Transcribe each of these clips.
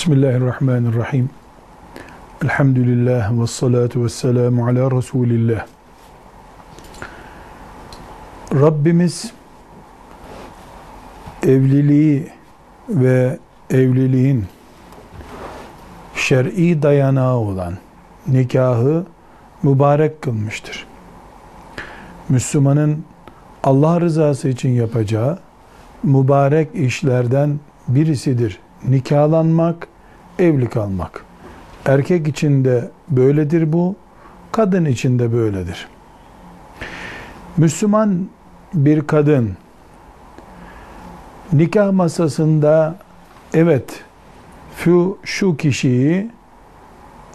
Bismillahirrahmanirrahim. Elhamdülillah ve salatu ve selamu ala Resulillah. Rabbimiz evliliği ve evliliğin şer'i dayanağı olan nikahı mübarek kılmıştır. Müslümanın Allah rızası için yapacağı mübarek işlerden birisidir. Nikahlanmak, evli kalmak. Erkek için de böyledir bu, kadın için de böyledir. Müslüman bir kadın nikah masasında evet şu, şu kişiyi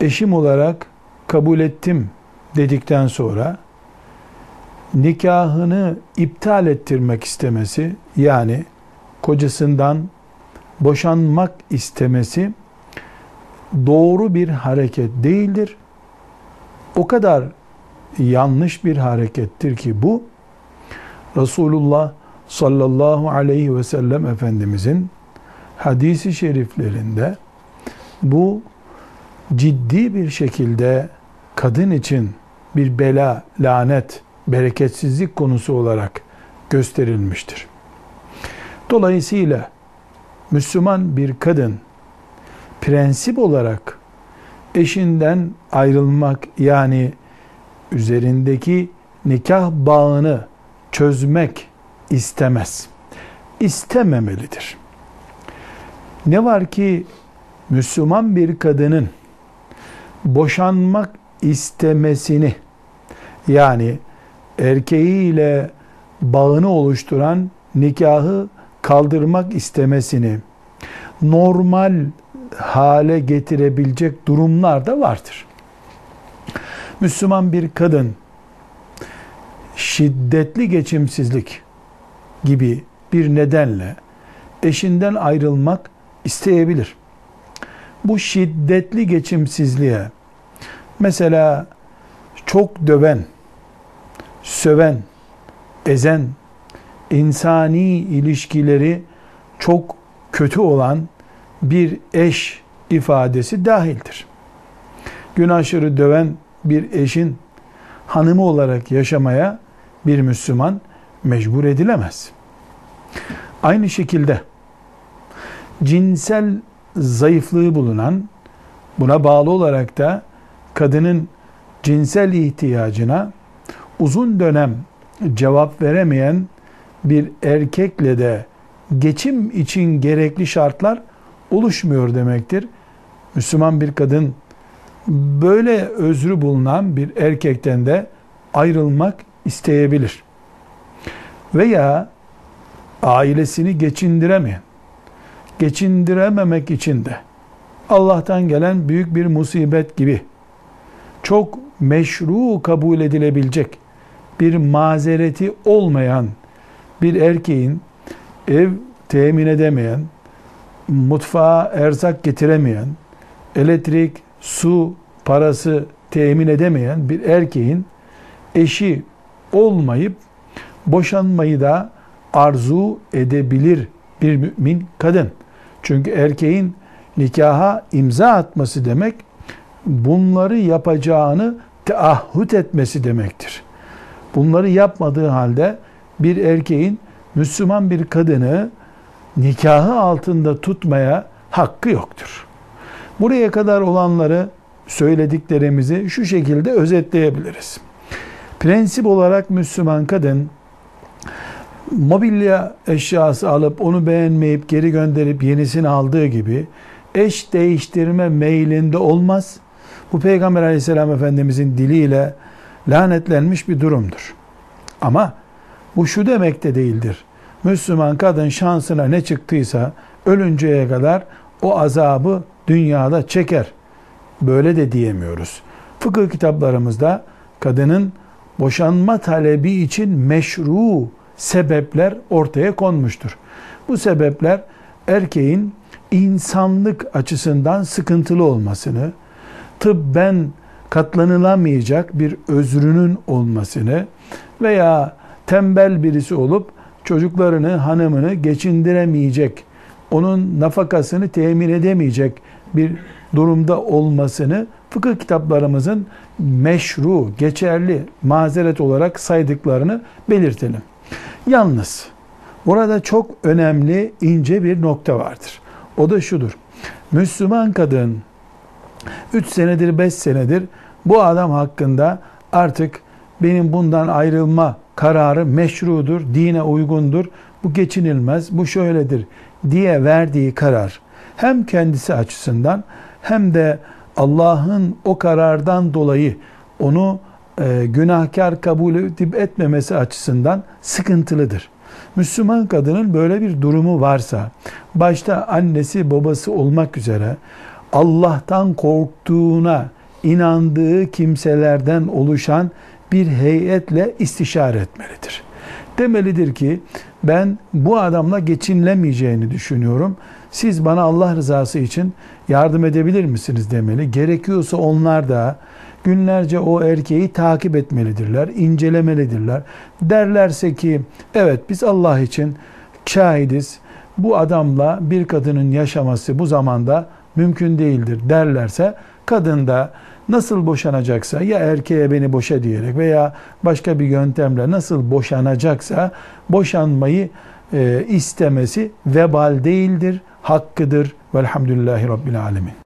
eşim olarak kabul ettim dedikten sonra nikahını iptal ettirmek istemesi yani kocasından boşanmak istemesi doğru bir hareket değildir. O kadar yanlış bir harekettir ki bu Resulullah sallallahu aleyhi ve sellem Efendimizin hadisi şeriflerinde bu ciddi bir şekilde kadın için bir bela, lanet, bereketsizlik konusu olarak gösterilmiştir. Dolayısıyla Müslüman bir kadın prensip olarak eşinden ayrılmak yani üzerindeki nikah bağını çözmek istemez. İstememelidir. Ne var ki Müslüman bir kadının boşanmak istemesini yani erkeğiyle bağını oluşturan nikahı kaldırmak istemesini normal hale getirebilecek durumlar da vardır. Müslüman bir kadın şiddetli geçimsizlik gibi bir nedenle eşinden ayrılmak isteyebilir. Bu şiddetli geçimsizliğe mesela çok döven, söven, ezen, insani ilişkileri çok kötü olan bir eş ifadesi dahildir. Gün aşırı döven bir eşin hanımı olarak yaşamaya bir Müslüman mecbur edilemez. Aynı şekilde cinsel zayıflığı bulunan buna bağlı olarak da kadının cinsel ihtiyacına uzun dönem cevap veremeyen bir erkekle de geçim için gerekli şartlar oluşmuyor demektir. Müslüman bir kadın böyle özrü bulunan bir erkekten de ayrılmak isteyebilir. Veya ailesini geçindiremeyen, geçindirememek için de Allah'tan gelen büyük bir musibet gibi çok meşru kabul edilebilecek bir mazereti olmayan bir erkeğin ev temin edemeyen, mutfağa erzak getiremeyen, elektrik, su parası temin edemeyen bir erkeğin eşi olmayıp boşanmayı da arzu edebilir bir mümin kadın. Çünkü erkeğin nikaha imza atması demek bunları yapacağını teahhüt etmesi demektir. Bunları yapmadığı halde bir erkeğin Müslüman bir kadını nikahı altında tutmaya hakkı yoktur. Buraya kadar olanları söylediklerimizi şu şekilde özetleyebiliriz. Prensip olarak Müslüman kadın mobilya eşyası alıp onu beğenmeyip geri gönderip yenisini aldığı gibi eş değiştirme meylinde olmaz. Bu Peygamber aleyhisselam efendimizin diliyle lanetlenmiş bir durumdur. Ama bu şu demek de değildir. Müslüman kadın şansına ne çıktıysa ölünceye kadar o azabı dünyada çeker. Böyle de diyemiyoruz. Fıkıh kitaplarımızda kadının boşanma talebi için meşru sebepler ortaya konmuştur. Bu sebepler erkeğin insanlık açısından sıkıntılı olmasını, tıbben katlanılamayacak bir özrünün olmasını veya tembel birisi olup çocuklarını, hanımını geçindiremeyecek, onun nafakasını temin edemeyecek bir durumda olmasını fıkıh kitaplarımızın meşru, geçerli mazeret olarak saydıklarını belirtelim. Yalnız burada çok önemli ince bir nokta vardır. O da şudur. Müslüman kadın 3 senedir 5 senedir bu adam hakkında artık benim bundan ayrılma kararı meşrudur, dine uygundur, bu geçinilmez, bu şöyledir diye verdiği karar hem kendisi açısından hem de Allah'ın o karardan dolayı onu e, günahkar kabul edip etmemesi açısından sıkıntılıdır. Müslüman kadının böyle bir durumu varsa, başta annesi babası olmak üzere Allah'tan korktuğuna inandığı kimselerden oluşan bir heyetle istişare etmelidir. Demelidir ki ben bu adamla geçinilemeyeceğini düşünüyorum. Siz bana Allah rızası için yardım edebilir misiniz demeli. Gerekiyorsa onlar da günlerce o erkeği takip etmelidirler, incelemelidirler. Derlerse ki evet biz Allah için şahidiz. Bu adamla bir kadının yaşaması bu zamanda mümkün değildir derlerse kadın da nasıl boşanacaksa ya erkeğe beni boşa diyerek veya başka bir yöntemle nasıl boşanacaksa boşanmayı e, istemesi vebal değildir, hakkıdır. Velhamdülillahi Rabbil Alemin.